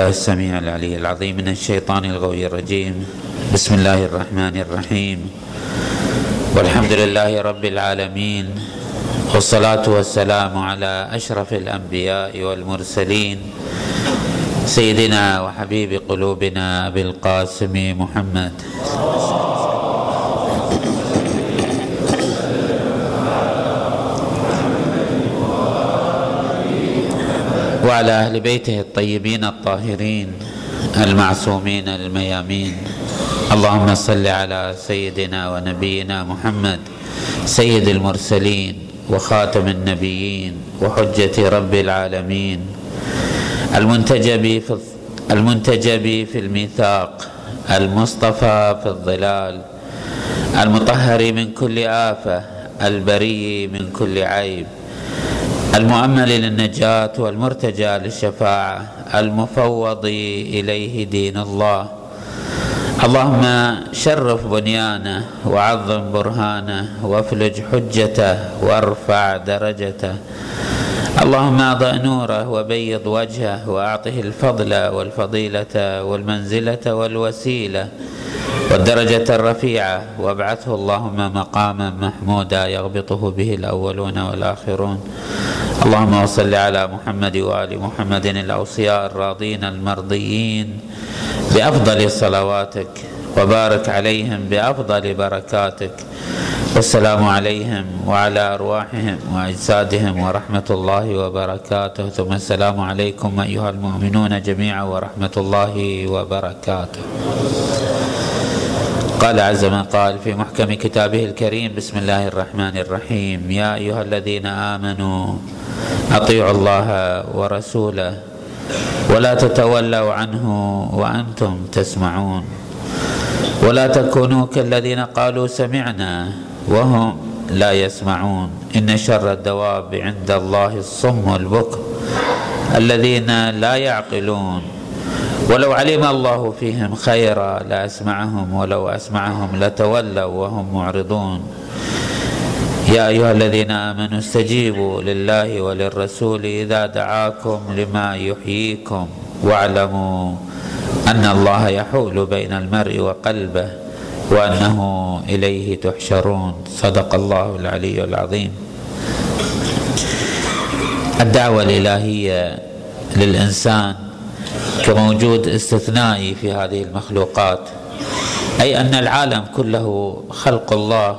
بالله السميع العلي العظيم من الشيطان الغوي الرجيم. بسم الله الرحمن الرحيم. والحمد لله رب العالمين. والصلاة والسلام على أشرف الأنبياء والمرسلين. سيدنا وحبيب قلوبنا أبي القاسم محمد. وعلى أهل بيته الطيبين الطاهرين المعصومين الميامين. اللهم صل على سيدنا ونبينا محمد سيد المرسلين وخاتم النبيين وحجة رب العالمين. المنتجب في المنتجب في الميثاق المصطفى في الظلال المطهر من كل آفة البري من كل عيب. المؤمل للنجاة والمرتجى للشفاعة المفوض إليه دين الله. اللهم شرف بنيانه وعظم برهانه وافلج حجته وارفع درجته. اللهم اضأ نوره وبيض وجهه وأعطه الفضل والفضيلة والمنزلة والوسيلة والدرجة الرفيعة. وابعثه اللهم مقاما محمودا يغبطه به الأولون والآخرون. اللهم صل على محمد وآل محمد الأوصياء الراضين المرضيين بأفضل صلواتك وبارك عليهم بأفضل بركاتك. والسلام عليهم وعلى أرواحهم وأجسادهم ورحمة الله وبركاته. ثم السلام عليكم أيها المؤمنون جميعا ورحمة الله وبركاته. قال عز من قال في محكم كتابه الكريم بسم الله الرحمن الرحيم. يا أيها الذين آمنوا أطيعوا الله ورسوله ولا تتولوا عنه وأنتم تسمعون. ولا تكونوا كالذين قالوا سمعنا وهم لا يسمعون. إن شر الدواب عند الله الصم البكر الذين لا يعقلون. ولو علم الله فيهم خيرا لأسمعهم ولو أسمعهم لتولوا وهم معرضون. يا أيها الذين آمنوا استجيبوا لله وللرسول إذا دعاكم لما يحييكم واعلموا أن الله يحول بين المرء وقلبه وأنه إليه تحشرون. صدق الله العلي العظيم. الدعوة الإلهية للإنسان كموجود استثنائي في هذه المخلوقات أي أن العالم كله خلق الله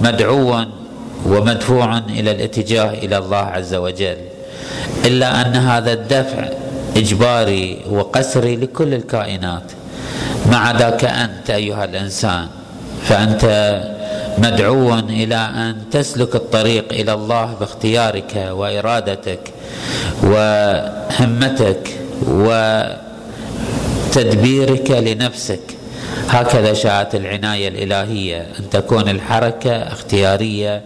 مدعوا ومدفوع إلى الاتجاه إلى الله عز وجل إلا أن هذا الدفع إجباري وقسري لكل الكائنات ما عداك انت أيها الإنسان فأنت مدعو إلى أن تسلك الطريق إلى الله باختيارك وإرادتك وهمتك وتدبيرك لنفسك. هكذا شاءت العناية الإلهية. أن تكون الحركة اختيارية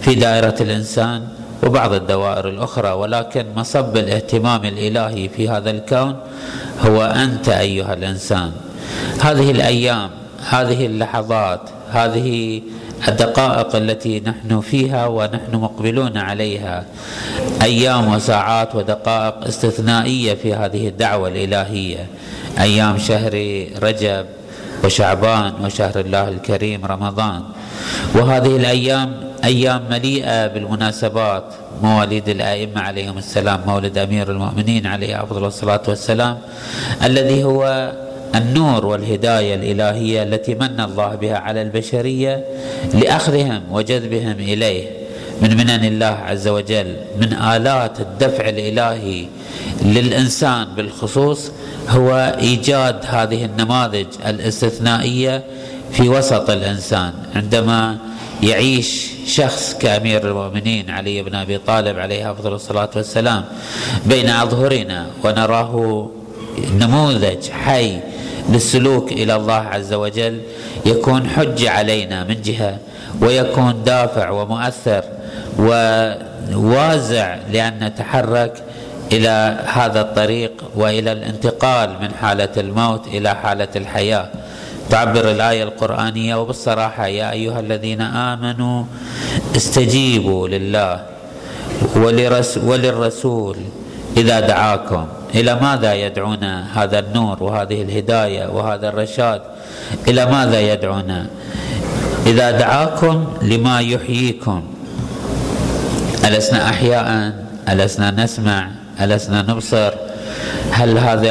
في دائرة الإنسان وبعض الدوائر الأخرى. ولكن مصب الاهتمام الإلهي في هذا الكون هو أنت أيها الإنسان. هذه الأيام هذه اللحظات هذه الدقائق التي نحن فيها ونحن مقبلون عليها. أيام وساعات ودقائق استثنائية في هذه الدعوة الإلهية. أيام شهر رجب وشعبان وشهر الله الكريم رمضان. وهذه الأيام أيام مليئة بالمناسبات. مواليد الأئمة عليهم السلام مولد أمير المؤمنين عليه أفضل الصلاة والسلام الذي هو النور والهداية الإلهية التي من الله بها على البشرية لأخذهم وجذبهم إليه من منن الله عز وجل من آلات الدفع الإلهي للإنسان بالخصوص هو إيجاد هذه النماذج الإستثنائية في وسط الإنسان. عندما يعيش شخص كأمير المؤمنين علي بن أبي طالب عليه أفضل الصلاة والسلام بين أظهرنا ونراه نموذج حي للسلوك إلى الله عز وجل يكون حجه علينا من جهة ويكون دافع ومؤثر ووازع لأن نتحرك إلى هذا الطريق وإلى الانتقال من حالة الموت إلى حالة الحياة. تعبر الآية القرآنية وبالصراحة يا أيها الذين آمنوا استجيبوا لله وللرسول إذا دعاكم. إلى ماذا يدعونا هذا النور وهذه الهداية وهذا الرشاد؟ إلى ماذا يدعونا إذا دعاكم لما يحييكم. ألسنا أحياء؟ ألسنا نسمع؟ ألسنا نبصر؟ هل هذا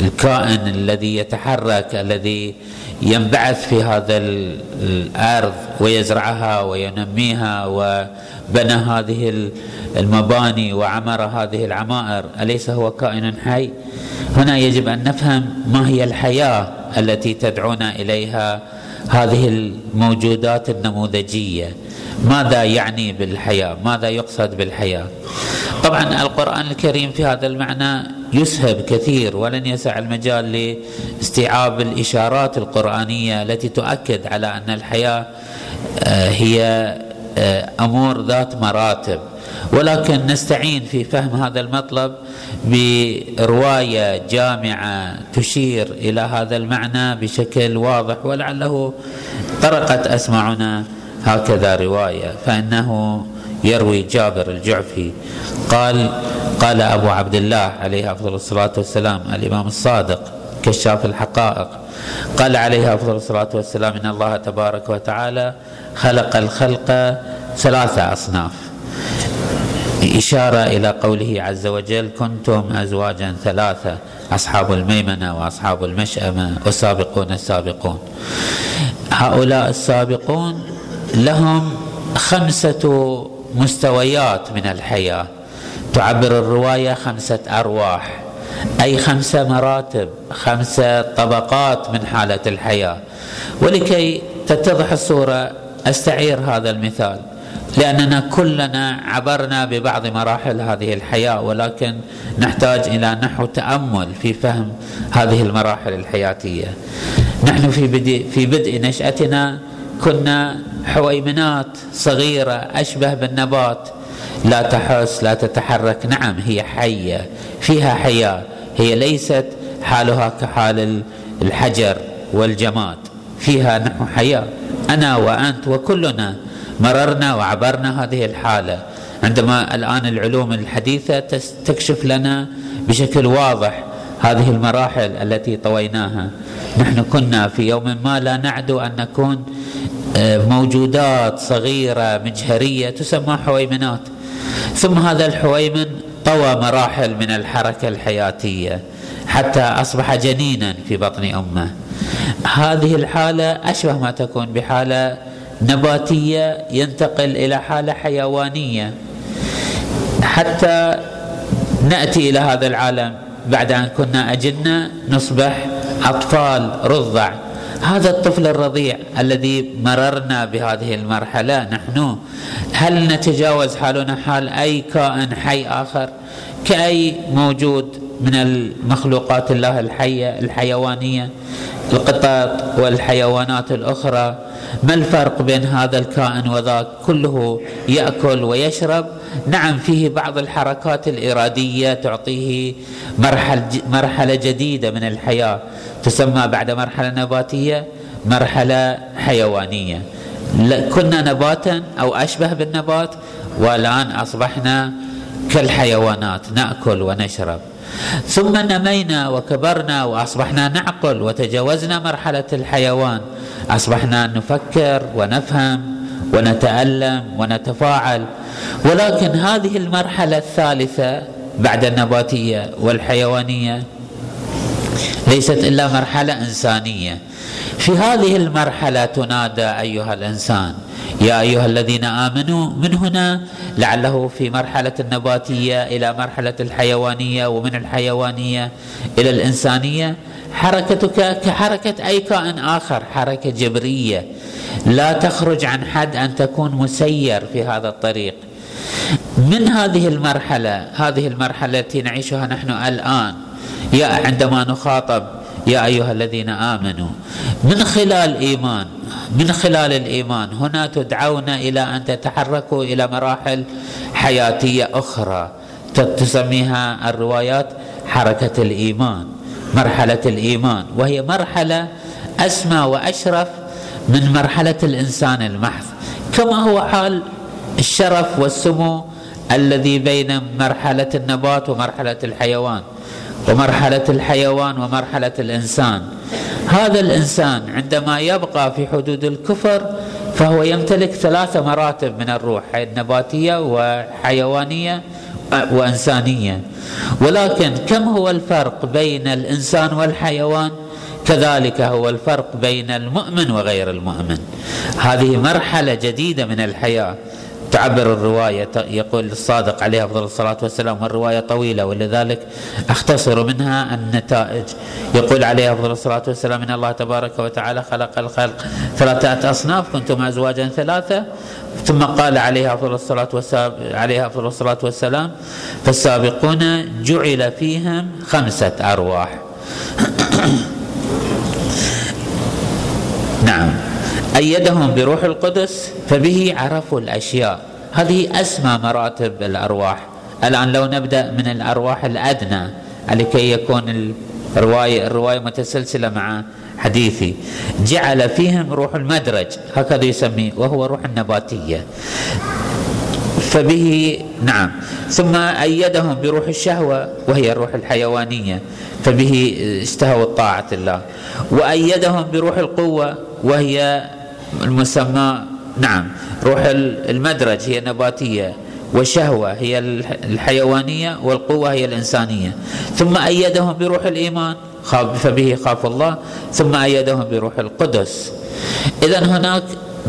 الكائن الذي يتحرك الذي ينبعث في هذا الأرض ويزرعها وينميها وبنى هذه المباني وعمر هذه العمائر. أليس هو كائن حي؟ هنا يجب أن نفهم ما هي الحياة التي تدعونا إليها هذه الموجودات النموذجية. ماذا يعني بالحياة؟ ماذا يقصد بالحياة؟ طبعا القرآن الكريم في هذا المعنى يسهب كثير ولن يسع المجال لاستيعاب الإشارات القرآنية التي تؤكد على أن الحياة آه، هي آه، أمور ذات مراتب. ولكن نستعين في فهم هذا المطلب برواية جامعة تشير إلى هذا المعنى بشكل واضح ولعله طرقت أسمعنا هكذا رواية فإنه يروي جابر الجعفي قال قال أبو عبد الله عليه أفضل الصلاة والسلام الإمام الصادق كشاف الحقائق قال عليه أفضل الصلاة والسلام إن الله تبارك وتعالى خلق الخلق ثلاثة أصناف. إشارة إلى قوله عز وجل كنتم أزواجا ثلاثة أصحاب الميمنة وأصحاب المشأمة والسابقون السابقون. هؤلاء السابقون لهم خمسة مستويات من الحياة. تعبر الرواية خمسة أرواح. أي خمسة مراتب خمسة طبقات من حالة الحياة. ولكي تتضح الصورة أستعير هذا المثال. لأننا كلنا عبرنا ببعض مراحل هذه الحياة ولكن نحتاج إلى نحو تأمل في فهم هذه المراحل الحياتية. نحن في بدء في بدء نشأتنا. كنا حويمنات صغيرة أشبه بالنبات. لا تحس لا تتحرك. نعم هي حية فيها حياة. هي ليست حالها كحال الحجر والجماد. فيها نحو حياة. أنا وأنت وكلنا مررنا وعبرنا هذه الحالة. عندما الآن العلوم الحديثة تكشف لنا بشكل واضح هذه المراحل التي طويناها. نحن كنا في يوم ما لا نعدو أن نكون موجودات صغيرة مجهرية تسمى حويمنات. ثم هذا الحويمن طوى مراحل من الحركة الحياتية حتى أصبح جنينا في بطن أمه. هذه الحالة أشبه ما تكون بحالة نباتية ينتقل إلى حالة حيوانية. حتى نأتي إلى هذا العالم بعد أن كنا أجنة نصبح أطفال رضع. هذا الطفل الرضيع الذي مررنا بهذه المرحلة نحن. هل نتجاوز حالنا حال أي كائن حي آخر؟ كأي موجود من المخلوقات الله الحية الحيوانية؟ القطط والحيوانات الأخرى. ما الفرق بين هذا الكائن وذاك كله يأكل ويشرب؟ نعم فيه بعض الحركات الإرادية تعطيه مرحله مرحلة جديدة من الحياة تسمى بعد مرحلة نباتية مرحلة حيوانية. كنا نباتا أو أشبه بالنبات والآن أصبحنا كالحيوانات نأكل ونشرب. ثم نمينا وكبرنا وأصبحنا نعقل وتجاوزنا مرحلة الحيوان. أصبحنا نفكر ونفهم ونتألم ونتفاعل. ولكن هذه المرحلة الثالثة بعد النباتية والحيوانية ليست إلا مرحلة إنسانية. في هذه المرحلة تنادى أيها الإنسان يا أيها الذين آمنوا من هنا؟ لعله في مرحلة النباتية إلى مرحلة الحيوانية ومن الحيوانية إلى الإنسانية. حركتك كحركة أي كائن آخر حركة جبرية. لا تخرج عن حد أن تكون مسير في هذا الطريق. من هذه المرحلة؟ هذه المرحلة التي نعيشها نحن الآن. يا عندما نخاطب يا أيها الذين آمنوا. من خلال إيمان؟ من خلال الإيمان. هنا تدعون إلى أن تتحركوا إلى مراحل حياتية أخرى. تسميها الروايات حركة الإيمان. مرحلة الإيمان وهي مرحلة أسمى وأشرف من مرحلة الإنسان المحض. كما هو حال الشرف والسمو الذي بين مرحلة النبات ومرحلة الحيوان ومرحلة الحيوان ومرحلة الإنسان. هذا الإنسان عندما يبقى في حدود الكفر فهو يمتلك ثلاث مراتب من الروح نباتية وحيوانية وإنسانية. ولكن كم هو الفرق بين الإنسان والحيوان؟ كذلك هو الفرق بين المؤمن وغير المؤمن. هذه مرحلة جديدة من الحياة. تعبر الرواية يقول الصادق عليه أفضل الصلاة والسلام والرواية طويلة ولذلك أختصر منها النتائج. يقول عليه أفضل الصلاة والسلام إن الله تبارك وتعالى خلق الخلق ثلاثة أصناف كنتم أزواجا ثلاثة. ثم قال عليه أفضل الصلاة والسلام عليه أفضل الصلاة والسلام فالسابقون جعل فيهم خمسة أرواح نعم أيدهم بروح القدس فبه عرفوا الأشياء. هذه أسمى مراتب الأرواح. الآن لو نبدأ من الأرواح الأدنى لكي يكون الرواية الرواية متسلسلة مع حديثي. جعل فيهم روح المدرج هكذا يسميه وهو روح النباتية. فبه نعم. ثم أيدهم بروح الشهوة وهي الروح الحيوانية. فبه استهوا طاعة الله. وأيدهم بروح القوة وهي المسمى نعم. روح المدرج هي النباتية والشهوة هي الحيوانية والقوة هي الإنسانية. ثم أيدهم بروح الإيمان فبه خاف الله. ثم أيدهم بروح القدس. إذا هناك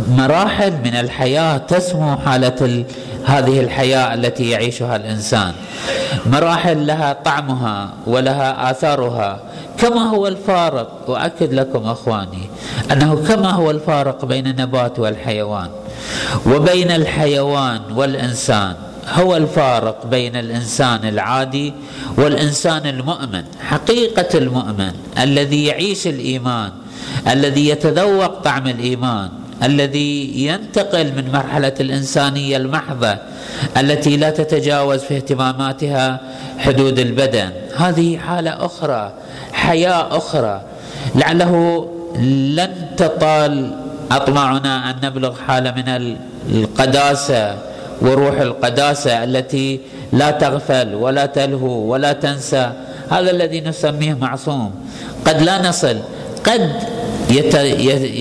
مراحل من الحياة تسمو حالة هذه الحياة التي يعيشها الإنسان. مراحل لها طعمها ولها آثارها. كما هو الفارق أؤكد لكم أخواني أنه كما هو الفارق بين النبات والحيوان وبين الحيوان والإنسان هو الفارق بين الإنسان العادي والإنسان المؤمن حقيقة المؤمن الذي يعيش الإيمان الذي يتذوق طعم الإيمان الذي ينتقل من مرحلة الإنسانية المحضة التي لا تتجاوز في اهتماماتها حدود البدن. هذه حالة أخرى حياة أخرى. لعله لن تطال أطماعنا أن نبلغ حاله من القداسة وروح القداسة التي لا تغفل ولا تلهو ولا تنسى. هذا الذي نسميه معصوم. قد لا نصل. قد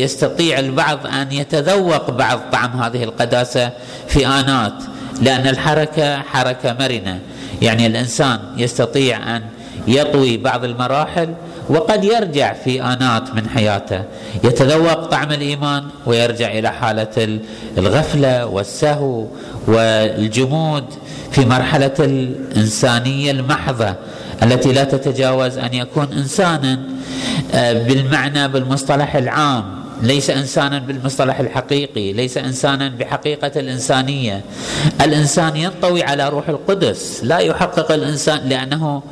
يستطيع البعض أن يتذوق بعض طعم هذه القداسة في آنات لأن الحركة حركة مرنة. يعني الإنسان يستطيع أن يطوي بعض المراحل وقد يرجع في آنات من حياته. يتذوق طعم الإيمان ويرجع إلى حالة الغفلة والسهو والجمود في مرحلة الإنسانية المحضة التي لا تتجاوز أن يكون إنسانا آه، بالمعنى بالمصطلح العام. ليس انسانا بالمصطلح الحقيقي ليس انسانا بحقيقة الإنسانية. الإنسان ينطوي على روح القدس لا يحقق الإنسان لأنه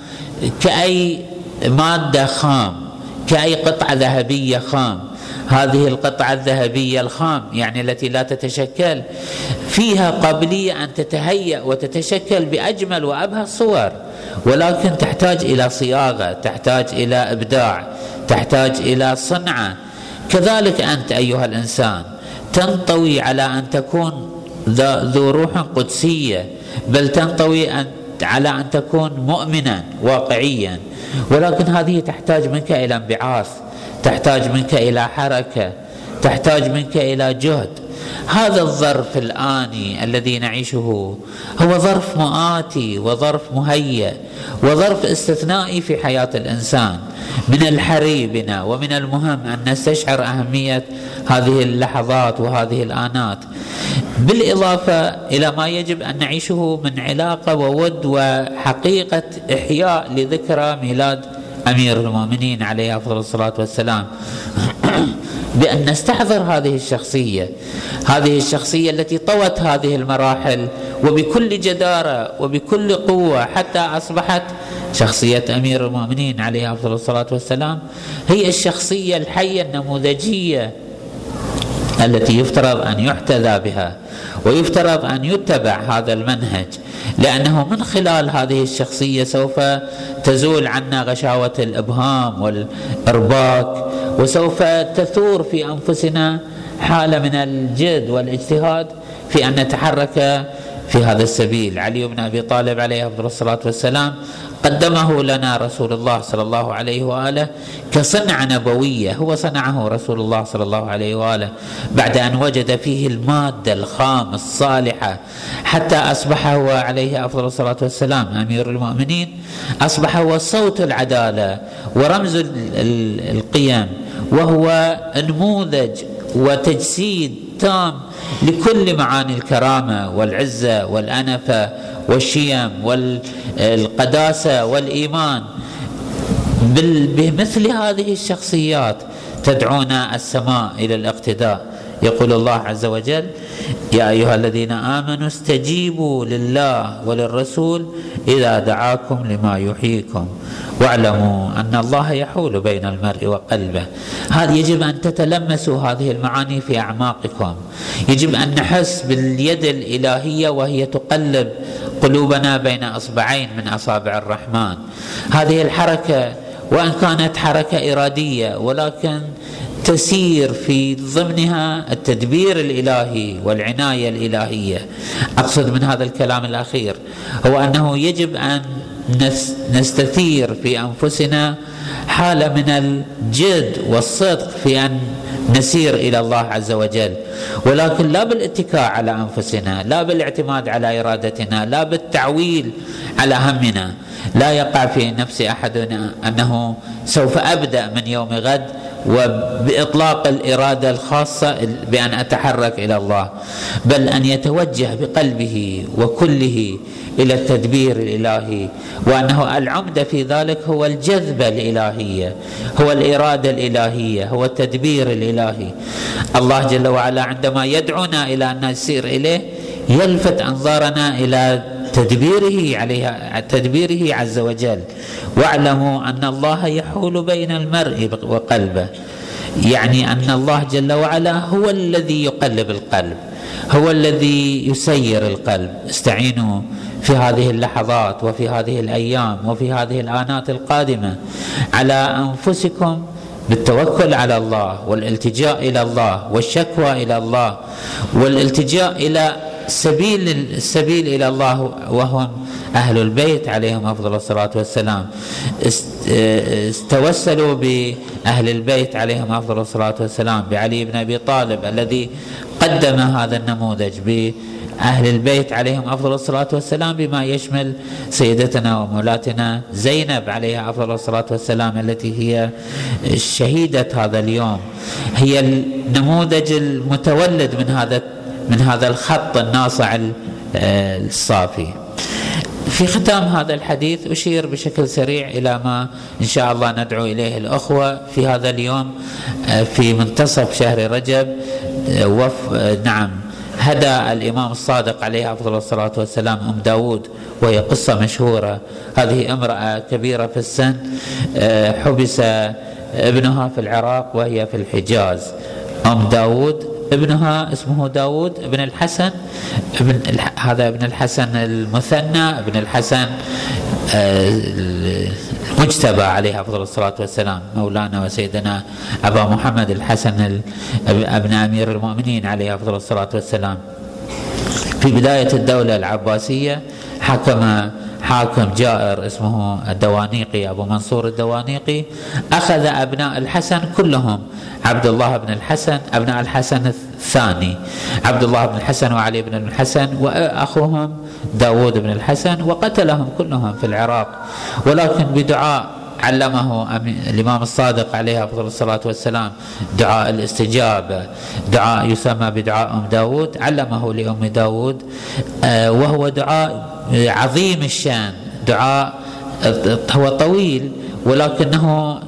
كأي مادة خام كأي قطعة ذهبية خام. هذه القطعة الذهبية الخام يعني التي لا تتشكل فيها قابلية أن تتهيأ وتتشكل بأجمل وابهى الصور ولكن تحتاج إلى صياغة تحتاج إلى إبداع تحتاج إلى صنعة. كذلك أنت أيها الإنسان تنطوي على أن تكون ذو روح قدسية بل تنطوي على أن تكون مؤمنا واقعيا. ولكن هذه تحتاج منك إلى انبعاث تحتاج منك إلى حركة تحتاج منك إلى جهد. هذا الظرف الآني الذي نعيشه هو ظرف مآتي وظرف مهيأ وظرف استثنائي في حياة الإنسان. من الحري بنا ومن المهم أن نستشعر أهمية هذه اللحظات وهذه الآنات. بالإضافة إلى ما يجب أن نعيشه من علاقة وود وحقيقة إحياء لذكرى ميلاد أمير المؤمنين عليه أفضل الصلاة والسلام. بأن نستحضر هذه الشخصية. هذه الشخصية التي طوت هذه المراحل وبكل جدارة وبكل قوة حتى أصبحت شخصية أمير المؤمنين عليه أفضل الصلاة والسلام. هي الشخصية الحية النموذجية التي يفترض أن يحتذى بها ويفترض أن يتبع هذا المنهج لأنه من خلال هذه الشخصية سوف تزول عنا غشاوة الإبهام والإرباك وسوف تثور في أنفسنا حالة من الجد والاجتهاد في أن نتحرك في هذا السبيل. علي بن أبي طالب عليه أفضل الصلاة والسلام قدمه لنا رسول الله صلى الله عليه وآله كصنعة نبوية. هو صنعه رسول الله صلى الله عليه وآله بعد أن وجد فيه المادة الخام الصالحة حتى اصبح هو عليه أفضل الصلاة والسلام. أمير المؤمنين اصبح هو صوت العدالة ورمز القيم وهو نموذج وتجسيد تام لكل معاني الكرامة والعزة والأنفة والشيم والقداسة والإيمان. بمثل هذه الشخصيات تدعونا السماء إلى الاقتداء. يقول الله عز وجل يا أيها الذين آمنوا استجيبوا لله وللرسول إذا دعاكم لما يحييكم واعلموا أن الله يحول بين المرء وقلبه. هذا يجب أن تتلمسوا هذه المعاني في أعماقكم. يجب أن نحس باليد الإلهية وهي تقلب قلوبنا بين أصبعين من أصابع الرحمن. هذه الحركة وإن كانت حركة إرادية ولكن تسير في ضمنها التدبير الإلهي والعناية الإلهية. أقصد من هذا الكلام الأخير هو أنه يجب أن نستثير في أنفسنا حالة من الجد والصدق في أن نسير إلى الله عز وجل. ولكن لا بالاتكاء على أنفسنا لا بالاعتماد على إرادتنا لا بالتعويل على همنا. لا يقع في نفس احدنا أنه سوف أبدأ من يوم غد وبإطلاق الإرادة الخاصة بأن أتحرك إلى الله بل أن يتوجه بقلبه وكله إلى التدبير الإلهي وأنه العمده في ذلك هو الجذبه الالهيه هو الإرادة الالهيه هو التدبير الإلهي. الله جل وعلا عندما يدعونا إلى أن نسير إليه يلفت أنظارنا إلى تدبيره عليها تدبيره عز وجل. واعلموا أن الله يحول بين المرء وقلبه. يعني أن الله جل وعلا هو الذي يقلب القلب هو الذي يسير القلب. استعينوا في هذه اللحظات وفي هذه الأيام وفي هذه الآنات القادمة على أنفسكم بالتوكل على الله والالتجاء إلى الله والشكوى إلى الله والالتجاء إلى سبيل السبيل إلى الله وهم أهل البيت عليهم أفضل الصلاة والسلام. توسلوا بأهل البيت عليهم أفضل الصلاة والسلام. بعلي بن أبي طالب الذي قدم هذا النموذج بأهل البيت عليهم أفضل الصلاة والسلام بما يشمل سيدتنا ومولاتنا زينب عليها أفضل الصلاة والسلام التي هي شهيدة هذا اليوم. هي النموذج المتولد من هذا من هذا الخط الناصع الصافي. في ختام هذا الحديث أشير بشكل سريع إلى ما إن شاء الله ندعو إليه الأخوة في هذا اليوم في منتصف شهر رجب وف نعم هدى الإمام الصادق عليه أفضل الصلاة والسلام أم داود وهي قصة مشهورة. هذه امرأة كبيرة في السن حبس ابنها في العراق وهي في الحجاز. أم داود ابنها اسمه داود ابن الحسن ابن هذا ابن الحسن المثنى ابن الحسن المجتبى عليه افضل الصلاة والسلام مولانا وسيدنا أبا محمد الحسن أبن أمير المؤمنين عليه افضل الصلاة والسلام. في بداية الدولة العباسية حكم حاكم جائر اسمه الدوانيقي أبو منصور الدوانيقي أخذ أبناء الحسن كلهم. عبد الله بن الحسن أبناء الحسن الثاني. عبد الله بن الحسن وعلي بن الحسن وأخوهم داود بن الحسن وقتلهم كلهم في العراق. ولكن بدعاء علمه الإمام الصادق عليه أفضل الصلاة والسلام دعاء الاستجابة. دعاء يسمى بدعاء أم داود علمه لأم داود آه، وهو دعاء عظيم الشان. دعاء هو طويل ولكنه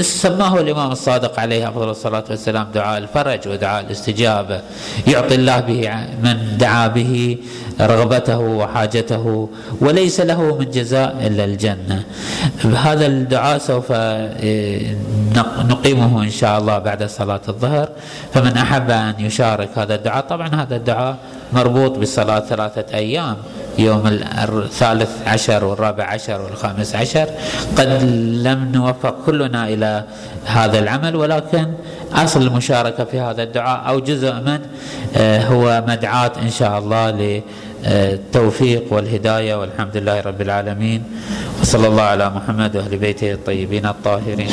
سماه الإمام الصادق عليه أفضل الصلاة والسلام دعاء الفرج ودعاء الاستجابة. يعطي الله به من دعا به رغبته وحاجته وليس له من جزاء إلا الجنة. هذا الدعاء سوف إيه، نقيمه إن شاء الله بعد صلاة الظهر. فمن أحب أن يشارك هذا الدعاء طبعا هذا الدعاء مربوط بصلاه ثلاثة أيام. يوم الثالث عشر والرابع عشر والخامس عشر قد لم نوفق كلنا إلى هذا العمل ولكن أصل المشاركة في هذا الدعاء أو جزء من آه، هو مدعاة إن شاء الله للتوفيق والهداية والحمد لله رب العالمين وصلى الله على محمد وأهل بيته الطيبين الطاهرين.